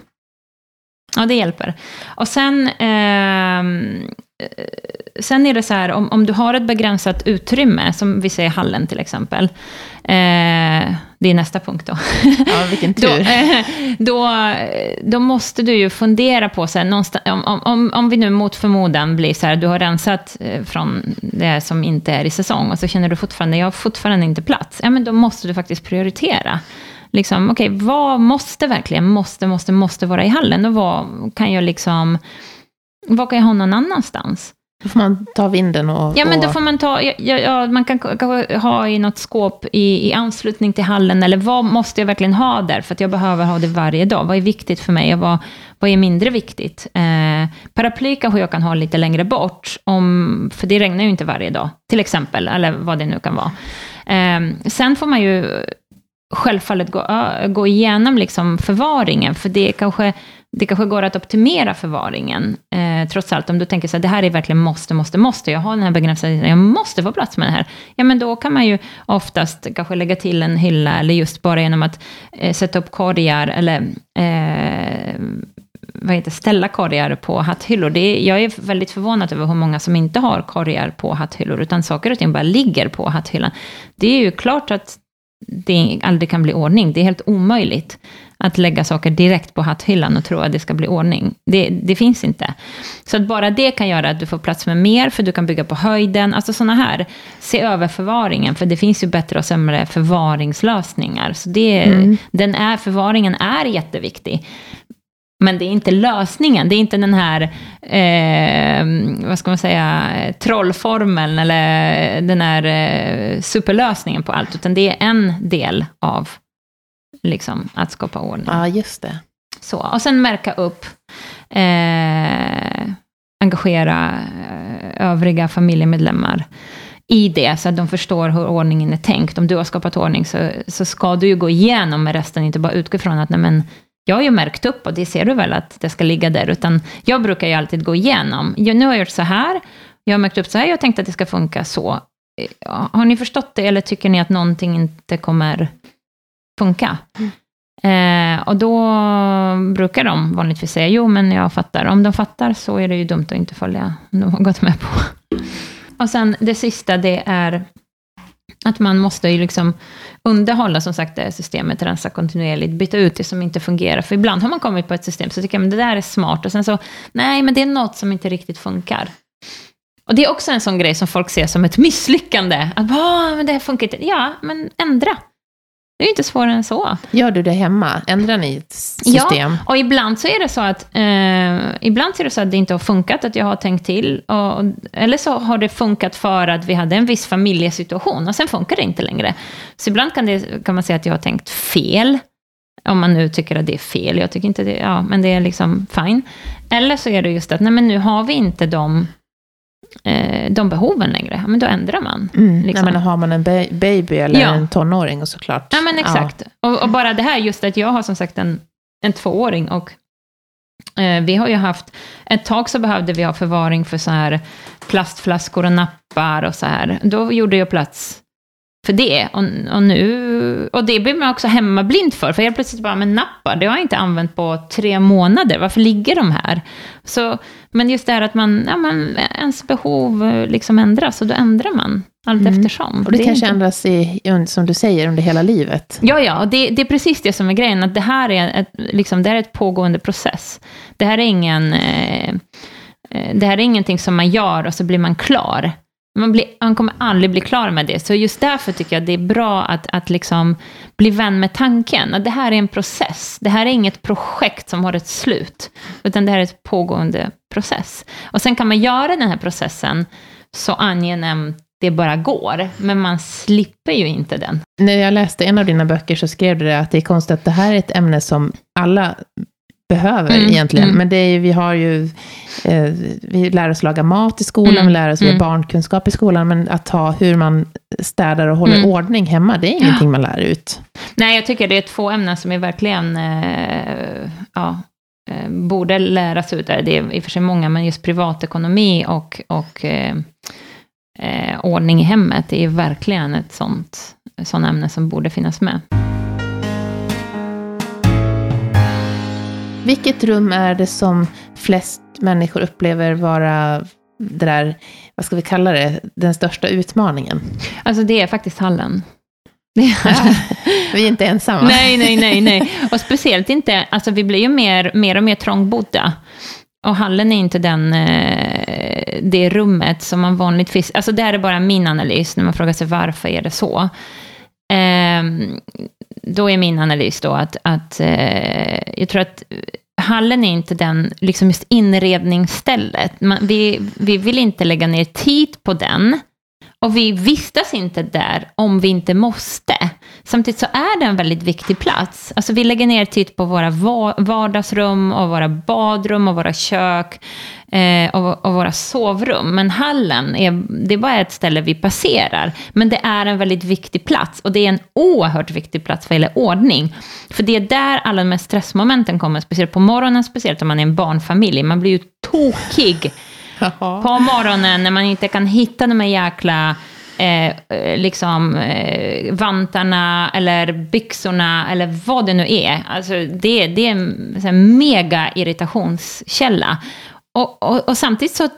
Ja, det hjälper. Och sen, eh, sen är det så här, om, om du har ett begränsat utrymme, som vi säger hallen till exempel. Eh, det är nästa punkt då. Ja, vilken tur. då, eh, då, då, måste du ju fundera på, så här, om, om, om vi nu mot förmodan blir så här, du har rensat eh, från det som inte är i säsong, och så känner du fortfarande, jag har fortfarande inte plats. Ja, men då måste du faktiskt prioritera liksom, okej, okay, vad måste verkligen, måste, måste, måste vara i hallen? Och vad kan jag liksom, vad kan jag ha någon annanstans? Då får man ta vinden och... Ja, men då får man ta, ja, ja, man kan ha i något skåp i, i anslutning till hallen, eller vad måste jag verkligen ha där, för att jag behöver ha det varje dag? Vad är viktigt för mig och vad, vad är mindre viktigt? Eh, paraply kanske jag kan ha lite längre bort, om, för det regnar ju inte varje dag, till exempel, eller vad det nu kan vara. Eh, sen får man ju självfallet gå, gå igenom liksom förvaringen, för det kanske, det kanske går att optimera förvaringen, eh, trots allt. Om du tänker så här, det här är verkligen måste, måste, måste, jag har den här begränsade jag måste få plats med det här. Ja, men då kan man ju oftast kanske lägga till en hylla, eller just bara genom att eh, sätta upp korgar, eller eh, vad heter, ställa korgar på hatthyllor. Det är, jag är väldigt förvånad över hur många som inte har korgar på hatthyllor, utan saker och ting bara ligger på hatthyllan. Det är ju klart att det aldrig kan bli ordning. Det är helt omöjligt att lägga saker direkt på hatthyllan och tro att det ska bli ordning. Det, det finns inte. Så att bara det kan göra att du får plats med mer, för du kan bygga på höjden. Alltså sådana här. Se över förvaringen, för det finns ju bättre och sämre förvaringslösningar. Så det, mm. den är, förvaringen är jätteviktig. Men det är inte lösningen, det är inte den här, eh, vad ska man säga, trollformeln eller den här eh, superlösningen på allt, utan det är en del av liksom, att skapa ordning. Ja, just det. Så, och sen märka upp, eh, engagera eh, övriga familjemedlemmar i det, så att de förstår hur ordningen är tänkt. Om du har skapat ordning, så, så ska du ju gå igenom med resten, inte bara utgå ifrån att nej, men, jag har ju märkt upp, och det ser du väl att det ska ligga där, utan jag brukar ju alltid gå igenom. nu har jag gjort så här, jag har märkt upp så här, jag tänkte att det ska funka så. Har ni förstått det, eller tycker ni att någonting inte kommer funka? Mm. Eh, och då brukar de vanligtvis säga, jo men jag fattar. Om de fattar så är det ju dumt att inte följa, något med på. Och sen det sista, det är att man måste ju liksom underhålla som sagt det här systemet, rensa kontinuerligt, byta ut det som inte fungerar. För ibland har man kommit på ett system så tycker man det där är smart och sen så, nej men det är något som inte riktigt funkar. Och det är också en sån grej som folk ser som ett misslyckande. Att men det här funkar inte. Ja, men ändra. Det är inte svårare än så. Gör du det hemma? Ändrar ni ett system? Ja, och ibland så är det så att, eh, ibland så är det så att det inte har funkat, att jag har tänkt till. Och, eller så har det funkat för att vi hade en viss familjesituation och sen funkar det inte längre. Så ibland kan, det, kan man säga att jag har tänkt fel. Om man nu tycker att det är fel. Jag tycker inte det, ja, men det är liksom fine. Eller så är det just att, nej men nu har vi inte de de behoven längre, ja, men då ändrar man. Mm. Liksom. Nej, men har man en baby eller ja. en tonåring och såklart. Ja, men exakt. Ja. Och, och, bara det här, just att jag har som sagt en, en tvååring och eh, vi har ju haft, ett tag så behövde vi ha förvaring för så här plastflaskor och nappar och så här. Då gjorde jag plats för det. Och, och, nu, och det blir man också hemmablind för, för helt plötsligt bara, men nappar, det har jag inte använt på tre månader, varför ligger de här? Så, men just det här att man, ja, man, ens behov liksom ändras, och då ändrar man allt mm. eftersom. Och det, det kanske inte... ändras, i, som du säger, under hela livet. Ja, ja, och det, det, är precis det som är grejen, att det här är ett, liksom, det är ett pågående process. Det här är ingen... Eh, eh det här är ingenting som man gör och så blir man klar. Man, blir, man kommer aldrig bli klar med det. Så just därför tycker jag det är bra att, att liksom bli vän med tanken. Att det här är en process. Det här är inget projekt som har ett slut. Utan det här är ett pågående process. Och sen kan man göra den här processen så angenämt det bara går. Men man slipper ju inte den. När jag läste en av dina böcker så skrev du att det är konstigt att det här är ett ämne som alla behöver mm, egentligen. Mm. Men det är, vi har ju, eh, vi lär oss laga mat i skolan, mm, vi lär oss mm. barnkunskap i skolan, men att ta hur man städar och håller mm. ordning hemma, det är ingenting man lär ut. Nej, jag tycker det är två ämnen som är verkligen, eh, ja, eh, borde läras ut. Det är i och för sig många, men just privatekonomi och, och eh, eh ordning i hemmet är verkligen ett sånt, sånt ämne som borde finnas med. Vilket rum är det som flest människor upplever vara det där, vad ska vi kalla det, den största utmaningen? Alltså det är faktiskt hallen. Ja, vi är inte ensamma. nej, nej, nej, nej. Och speciellt inte, alltså vi blir ju mer, mer och mer trångbodda. Och hallen är inte den, eh, det rummet som man vanligtvis, alltså det är bara min analys när man frågar sig varför är det så. Då är min analys då att, att eh, jag tror att hallen är inte den, liksom just inredningsstället. Man, vi, vi vill inte lägga ner tid på den. Och vi vistas inte där om vi inte måste. Samtidigt så är det en väldigt viktig plats. Alltså vi lägger ner tid på våra vardagsrum och våra badrum och våra kök eh, och, och, våra sovrum. Men hallen, är, det är bara ett ställe vi passerar. Men det är en väldigt viktig plats och det är en oerhört viktig plats vad gäller ordning. För det är där alla de här stressmomenten kommer, speciellt på morgonen, speciellt om man är en barnfamilj. Man blir ju tokig på morgonen när man inte kan hitta de här jäkla eh, eh, liksom, eh, vantarna eller byxorna eller vad det nu är. Alltså, det, det är en, mega irritationskälla. Och, och, och, samtidigt så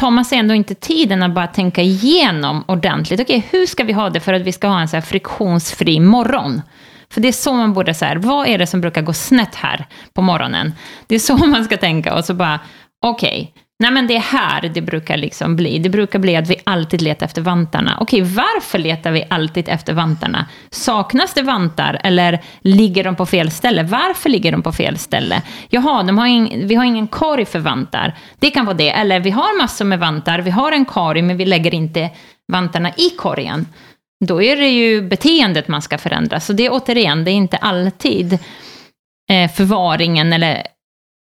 tar man sig ändå inte tiden att bara tänka igenom ordentligt. Okej, okay, hur ska vi ha det för att vi ska ha en så friktionsfri morgon? För det är så man borde säga, vad är det som brukar gå snett här på morgonen? Det är så man ska tänka och så bara, okej, okay, Nej men det är här det brukar liksom bli. Det brukar bli att vi alltid letar efter vantarna. Okej, varför letar vi alltid efter vantarna? Saknas det vantar eller ligger de på fel ställe? Varför ligger de på fel ställe? Jaha, de har in, vi har ingen korg för vantar. Det kan vara det. Eller vi har massor med vantar, vi har en korg men vi lägger inte vantarna i korgen. Då är det ju beteendet man ska förändra. Så det är återigen, det är inte alltid eh, förvaringen eller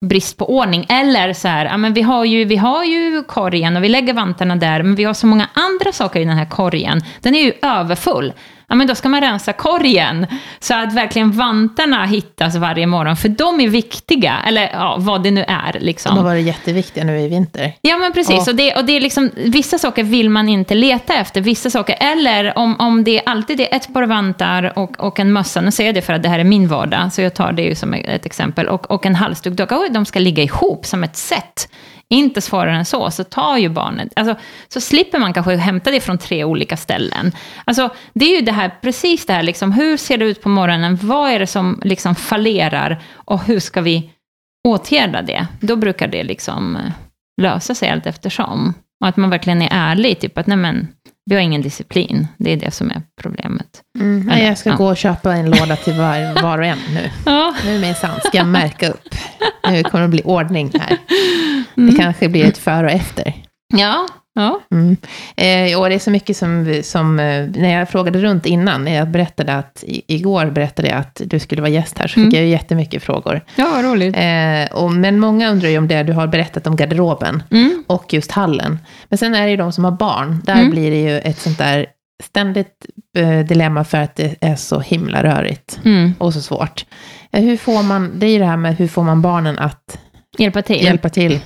brist på ordning. Eller så här, ja, men vi, har ju, vi har ju korgen och vi lägger vantarna där, men vi har så många andra saker i den här korgen. Den är ju överfull ja men då ska man rensa korgen. Så att verkligen vantarna hittas varje morgon, för de är viktiga, eller ja, vad det nu är. Liksom. De har varit jätteviktiga nu i vinter. Ja, men precis. Och, och det, och det är liksom, vissa saker vill man inte leta efter, vissa saker, eller om, om det alltid är ett par vantar och, och en mössa, nu säger jag det för att det här är min vardag, så jag tar det ju som ett exempel, och, och en halsduk, då kanske de ska ligga ihop som ett set inte svårare än så, så tar ju barnet, alltså, så slipper man kanske hämta det från tre olika ställen. Alltså, det är ju det här, precis det här, liksom, hur ser det ut på morgonen, vad är det som liksom fallerar och hur ska vi åtgärda det? Då brukar det liksom eh, lösa sig allt eftersom. Och att man verkligen är ärlig, typ att nej men, vi har ingen disciplin. Det är det som är problemet. Mm, nej, jag ska ja. gå och köpa en låda till var, var och en nu. Ja. Nu minsann ska jag märka upp. Nu kommer det bli ordning här. Mm. Det kanske blir ett före och efter. Ja, Ja. Mm. Eh, och det är så mycket som, som, eh, när jag frågade runt innan, när jag berättade att, i, igår berättade jag att du skulle vara gäst här, så fick mm. jag ju jättemycket frågor. Ja, vad roligt. Eh, och, men många undrar ju om det du har berättat om garderoben, mm. och just hallen. Men sen är det ju de som har barn, där mm. blir det ju ett sånt där ständigt eh, dilemma för att det är så himla rörigt mm. och så svårt. Eh, hur får man, det är ju det här med hur får man barnen att hjälpa till. Hjälpa till.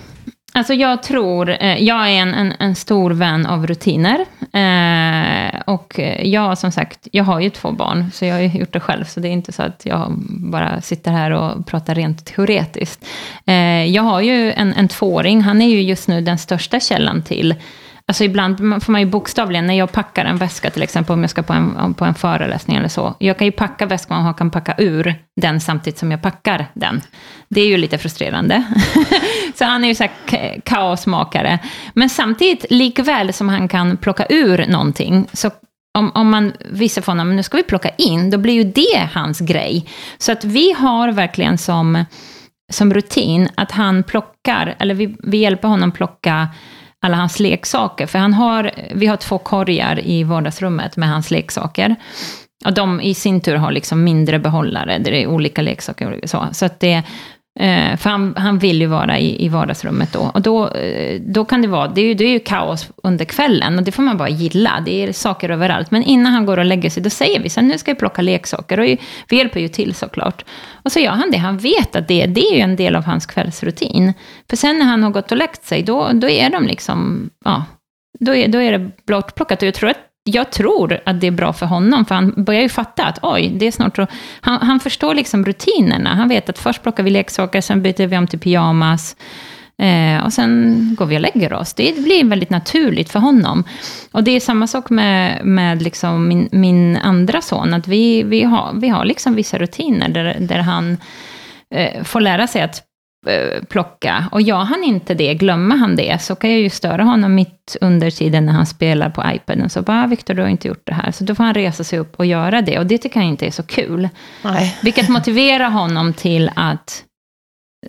Alltså jag tror, eh, jag är en, en, en, stor vän av rutiner. Eh, och jag som sagt, jag har ju två barn, så jag har gjort det själv. Så det är inte så att jag bara sitter här och pratar rent teoretiskt. Eh, jag har ju en, en tvååring, han är ju just nu den största källan till Alltså ibland får man ju bokstavligen, när jag packar en väska till exempel, om jag ska på en, på en föreläsning eller så. Jag kan ju packa väskan och kan packa ur den samtidigt som jag packar den. Det är ju lite frustrerande. så han är ju så här kaosmakare. Men samtidigt, likväl som han kan plocka ur någonting, så om, om man visar för honom, nu ska vi plocka in, då blir ju det hans grej. Så att vi har verkligen som, som rutin att han plockar, eller vi, vi hjälper honom plocka alla hans leksaker. För han har, vi har två korgar i vardagsrummet med hans leksaker. Och de i sin tur har liksom mindre behållare, där det är olika leksaker. Och så så att det, Eh, för han, han vill ju vara i, i vardagsrummet då. Och då, eh, då kan det vara, det är, ju, det är ju kaos under kvällen och det får man bara gilla. Det är saker överallt. Men innan han går och lägger sig, då säger vi så här, nu ska vi plocka leksaker. Och vi hjälper ju till såklart. Och så gör han det, han vet att det, det är ju en del av hans kvällsrutin. För sen när han har gått och läckt sig, då, då är de liksom, ja, då är, då är det bortplockat. Och jag tror att jag tror att det är bra för honom, för han börjar ju fatta att oj, det är snart så. Han, han förstår liksom rutinerna. Han vet att först plockar vi leksaker, sen byter vi om till pyjamas. Eh, och sen går vi och lägger oss. Det blir väldigt naturligt för honom. Och det är samma sak med, med liksom min, min andra son, att vi, vi har, vi har liksom vissa rutiner där, där han eh, får lära sig att plocka. Och gör han inte det, glömmer han det, så kan jag ju störa honom mitt under tiden när han spelar på iPaden. Så bara, ah, Viktor, du har inte gjort det här. Så då får han resa sig upp och göra det. Och det tycker han inte är så kul. Nej. Vilket motiverar honom till att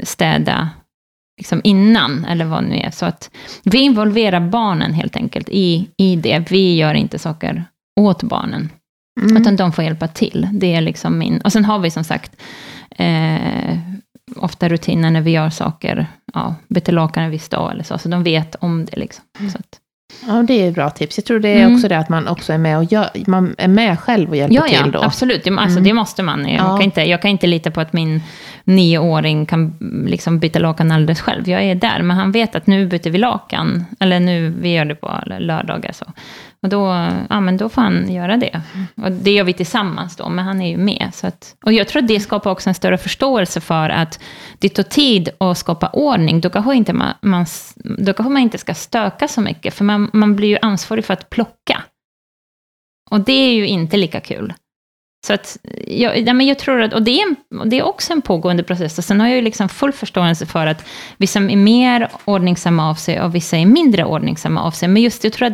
städa liksom innan, eller vad det nu är. Så att vi involverar barnen helt enkelt i, i det. Vi gör inte saker åt barnen. Mm. Utan de får hjälpa till. Det är liksom min... Och sen har vi som sagt eh, ofta rutiner när vi gör saker, ja, byter lakan en viss dag eller så, så de vet om det. Liksom. Så att. Ja, det är ett bra tips. Jag tror det är mm. också det att man också är med och gör, man är med själv och hjälper ja, ja, till då. absolut. Alltså, mm. Det måste man. Jag, ja. kan inte, jag kan inte lita på att min nioåring kan liksom byta lakan alldeles själv. Jag är där, men han vet att nu byter vi lakan. Eller nu, vi gör det på lördagar. Så. Och då, ja, men då får han göra det. Och det gör vi tillsammans då, men han är ju med. Så att, och jag tror att det skapar också en större förståelse för att det tar tid att skapa ordning. Då kanske, inte man, man, då kanske man inte ska stöka så mycket, för man, man blir ju ansvarig för att plocka. Och det är ju inte lika kul. Så att, jag, ja, men jag tror att, och det, är och det är också en pågående process. Och sen har jag ju liksom full förståelse för att vissa är mer ordningsamma av sig och vissa är mindre ordningsamma av sig. Men just jag tror, att,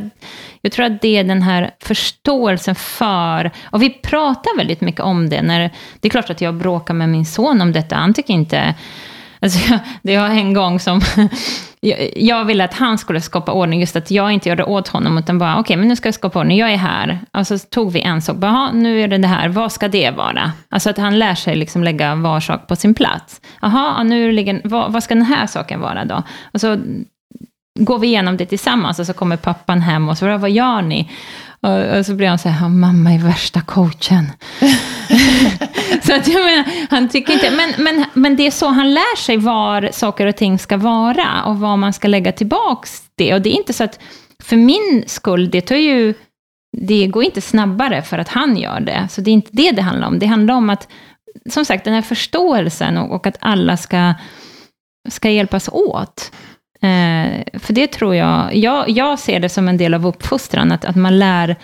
jag tror att det är den här förståelsen för, och vi pratar väldigt mycket om det. När, det är klart att jag bråkar med min son om detta. Han tycker inte, alltså, det var en gång som jag ville att han skulle skapa ordning, just att jag inte gör det åt honom, utan bara, okej, okay, men nu ska jag skapa ordning, jag är här. Och så tog vi en sak, bara, nu är det det här, vad ska det vara? Alltså att han lär sig liksom lägga var sak på sin plats. Jaha, nu ligger, vad, vad ska den här saken vara då? Och så går vi igenom det tillsammans, och så kommer pappan hem och så, vad gör ni? Och, så blir han så här, mamma är värsta coachen. så att jag menar, han tycker inte, men, men, men det är så han lär sig var saker och ting ska vara och vad man ska lägga tillbaks det. Och det är inte så att, för min skull, det tar ju, det går inte snabbare för att han gör det. Så det är inte det det handlar om. Det handlar om att, som sagt, den här förståelsen och, och att alla ska, ska hjälpas åt. Eh, för det tror jag, jag, jag ser det som en del av uppfostran, att, att man lär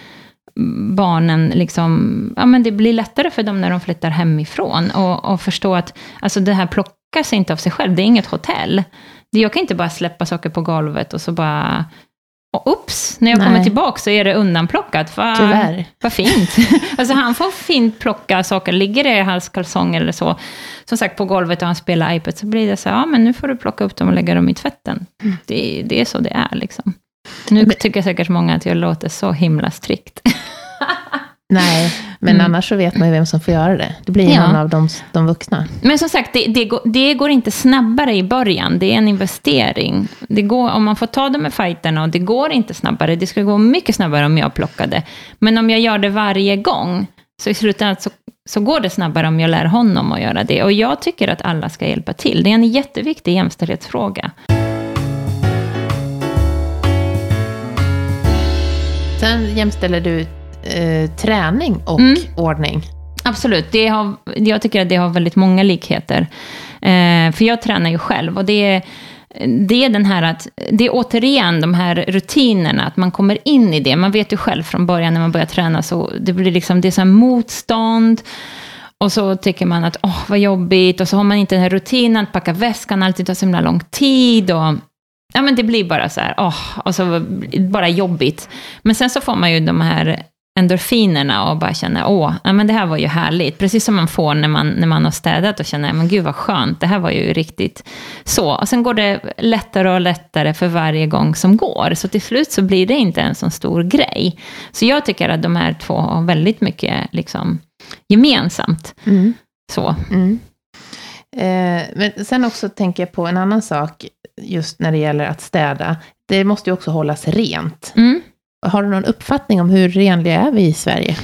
barnen, liksom, ja men det blir lättare för dem när de flyttar hemifrån och, och förstå att alltså det här plockas inte av sig själv, det är inget hotell. Jag kan inte bara släppa saker på golvet och så bara och ups, när jag Nej. kommer tillbaka så är det undanplockat. Va, Tyvärr. Vad fint. alltså han får fint plocka saker, ligger det i hans kalsonger eller så, som sagt på golvet och han spelar iPad, så blir det så här, ja men nu får du plocka upp dem och lägga dem i tvätten. Mm. Det, det är så det är liksom. Nu tycker säkert många att jag låter så himla strikt. Nej, men mm. annars så vet man ju vem som får göra det. Det blir ja. någon av de, de vuxna. Men som sagt, det, det, går, det, går, inte snabbare i början. Det är en investering. Det går, om man får ta de med fighterna och det går inte snabbare. Det skulle gå mycket snabbare om jag plockade. Men om jag gör det varje gång, så i slutändan så, så går det snabbare om jag lär honom att göra det. Och jag tycker att alla ska hjälpa till. Det är en jätteviktig jämställdhetsfråga. Sen jämställer du eh, träning och mm. ordning. Absolut, det har, jag tycker att det har väldigt många likheter. Eh, för jag tränar ju själv och det är, det är den här att, det är återigen de här rutinerna, att man kommer in i det. Man vet ju själv från början när man börjar träna, så det blir liksom, det är så motstånd. Och så tycker man att, åh, vad jobbigt. Och så har man inte den här rutinen, att packa väskan, alltid tar så himla lång tid. Och, ja, men det blir bara så här, åh, och så bara jobbigt. Men sen så får man ju de här endorfinerna och bara känner, åh, ja, men det här var ju härligt. Precis som man får när man, när man har städat och känner, men gud vad skönt, det här var ju riktigt så. Och sen går det lättare och lättare för varje gång som går. Så till slut så blir det inte en så stor grej. Så jag tycker att de här två har väldigt mycket liksom, gemensamt. Mm. Så. Mm. Eh, men sen också tänker jag på en annan sak, just när det gäller att städa. Det måste ju också hållas rent. Mm. Har du någon uppfattning om hur renliga är vi i Sverige?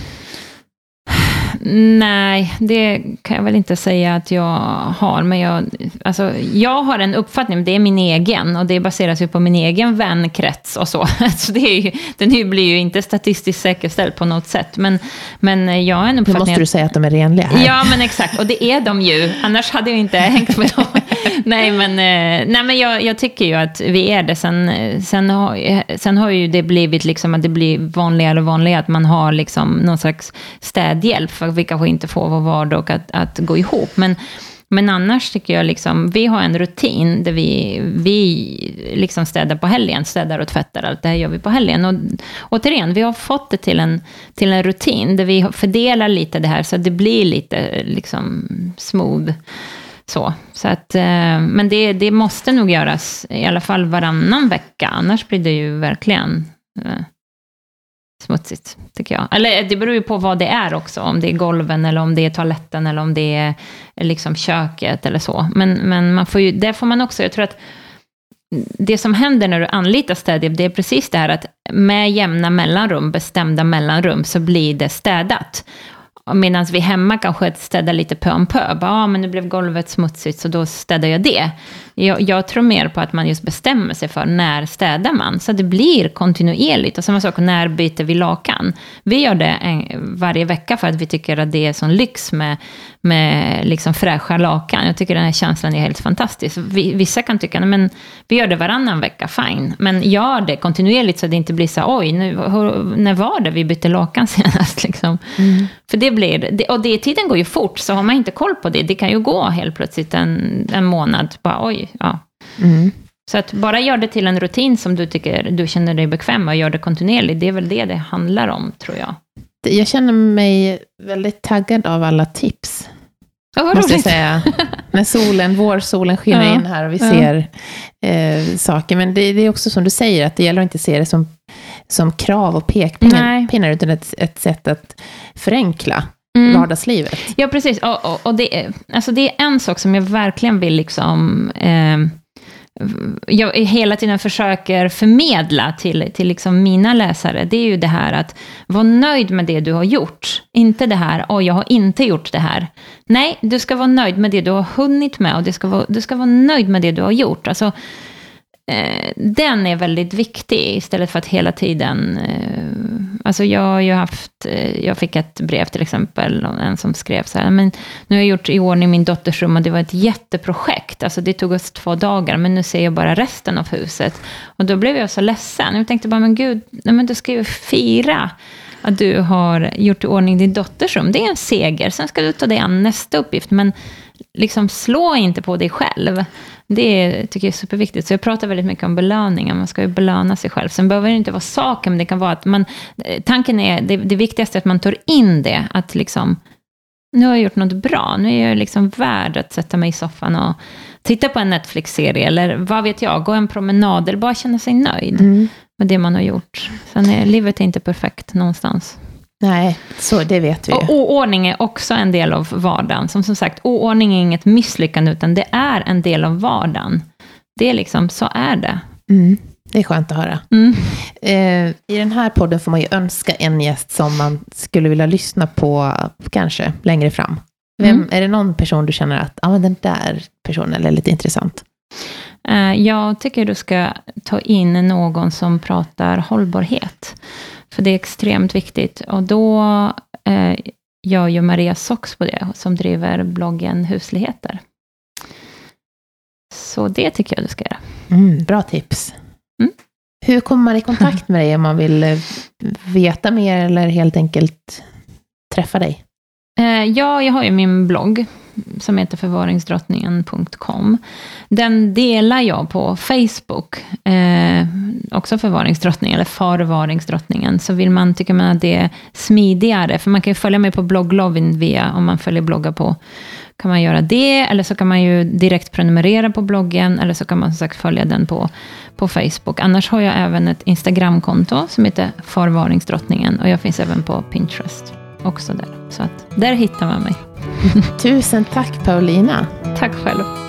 Nej, det kan jag väl inte säga att jag har. Men jag, alltså, jag har en uppfattning, det är min egen. Och det baseras ju på min egen vänkrets och så. så det är ju, den blir ju inte statistiskt säkerställd på något sätt. Men, men jag har en uppfattning... Nu måste du säga att de är renliga här. Ja, men exakt. Och det är de ju. Annars hade jag inte hängt med dem. nej, men, eh, nej, men jag, jag, tycker ju att vi är det. Sen, eh, sen, har, eh, sen har ju det blivit liksom att det blir vanligare och vanligare att man har liksom någon slags städhjälp. För vi kanske inte får vår vardag att, att gå ihop. Men, men annars tycker jag liksom, vi har en rutin där vi, vi liksom städar på helgen, städar och tvättar, allt det här gör vi på helgen. Och återigen, vi har fått det till en, till en rutin där vi fördelar lite det här så att det blir lite liksom smooth. Så, så att, eh, men det, det måste nog göras i alla fall varannan vecka, annars blir det ju verkligen eh, smutsigt, tycker jag. Eller eh, det beror ju på vad det är också, om det är golven eller om det är toaletten eller om det är eh, liksom köket eller så. Men, men man får ju, där får man också, jag tror att det som händer när du anlitar städhjälp, det är precis det här att med jämna mellanrum, bestämda mellanrum, så blir det städat. Medan vi hemma kanske städar lite pö om pö. Ja, ah, men nu blev golvet smutsigt så då städar jag det. Jag, jag, tror mer på att man just bestämmer sig för när städar man. Så det blir kontinuerligt. Och samma sak, när byter vi lakan? Vi gör det en, varje vecka för att vi tycker att det är sån lyx med, med liksom fräscha lakan. Jag tycker den här känslan är helt fantastisk. Vissa kan tycka, men vi gör det varannan vecka, fine. Men gör det kontinuerligt så det inte blir så, oj, nu, hur, när var det vi bytte lakan senast? Liksom. Mm. För det blir, och det, tiden går ju fort, så har man inte koll på det, det kan ju gå helt plötsligt en, en månad, bara oj, ja. Mm. Så att bara gör det till en rutin som du tycker du känner dig bekväm med och gör det kontinuerligt, det är väl det det handlar om, tror jag. Jag känner mig väldigt taggad av alla tips. Oh, måste jag säga. När solen, vårsolen skiner ja, in här och vi ja. ser eh, saker. Men det, det, är också som du säger, att det gäller att inte se det som, som krav och pekpinnar, utan ett, ett sätt att förenkla mm. vardagslivet. Ja, precis. Och, och, och det, är, alltså det är en sak som jag verkligen vill liksom, eh, jag hela tiden försöker förmedla till, till liksom mina läsare, det är ju det här att vara nöjd med det du har gjort. Inte det här, åh, oh, jag har inte gjort det här. Nej, du ska vara nöjd med det du har hunnit med och du ska vara, du ska vara nöjd med det du har gjort. Alltså, eh, den är väldigt viktig istället för att hela tiden... Eh, alltså jag har ju haft... Eh, jag fick ett brev till exempel, en som skrev så här, men nu har jag gjort i ordning min dotters rum och det var ett jätteprojekt. Alltså det tog oss två dagar, men nu ser jag bara resten av huset. Och då blev jag så ledsen. Jag tänkte bara, men gud, nej, men du ska ju fira att du har gjort i ordning din dotters rum. Det är en seger. Sen ska du ta dig an nästa uppgift. Men liksom slå inte på dig själv. Det tycker jag är superviktigt. Så jag pratar väldigt mycket om belöningar. Man ska ju belöna sig själv. Sen behöver det inte vara saken, men det kan vara att man... Tanken är, det, det viktigaste är att man tar in det. Att liksom, nu har jag gjort något bra. Nu är jag liksom värd att sätta mig i soffan och titta på en Netflix-serie. Eller vad vet jag, gå en promenad. Eller bara känna sig nöjd mm. med det man har gjort. Sen är livet är inte perfekt någonstans. Nej, så det vet vi Och oordning är också en del av vardagen. Som som sagt, oordning är inget misslyckande, utan det är en del av vardagen. Det är liksom, så är det. Mm. Det är skönt att höra. Mm. Eh, I den här podden får man ju önska en gäst som man skulle vilja lyssna på, kanske längre fram. Vem, mm. Är det någon person du känner att ah, men den där personen är lite intressant? Eh, jag tycker du ska ta in någon som pratar hållbarhet. För det är extremt viktigt. Och då eh, gör ju Maria Sox på det, som driver bloggen Husligheter. Så det tycker jag du ska göra. Mm, bra tips. Mm. Hur kommer man i kontakt med dig om man vill eh, veta mer eller helt enkelt träffa dig? Eh, ja, jag har ju min blogg som heter förvaringsdrottningen.com. Den delar jag på Facebook, eh, också förvaringsdrottningen, eller förvaringsdrottningen. Så vill man, tycker man att det är smidigare, för man kan ju följa mig på blogglovin via, om man följer bloggar på, kan man göra det, eller så kan man ju direkt prenumerera på bloggen, eller så kan man som sagt följa den på, på Facebook. Annars har jag även ett Instagramkonto som heter Förvaringsdrottningen, och jag finns även på Pinterest också där. Så att där hittar man mig. Tusen tack Paulina. Tack själv.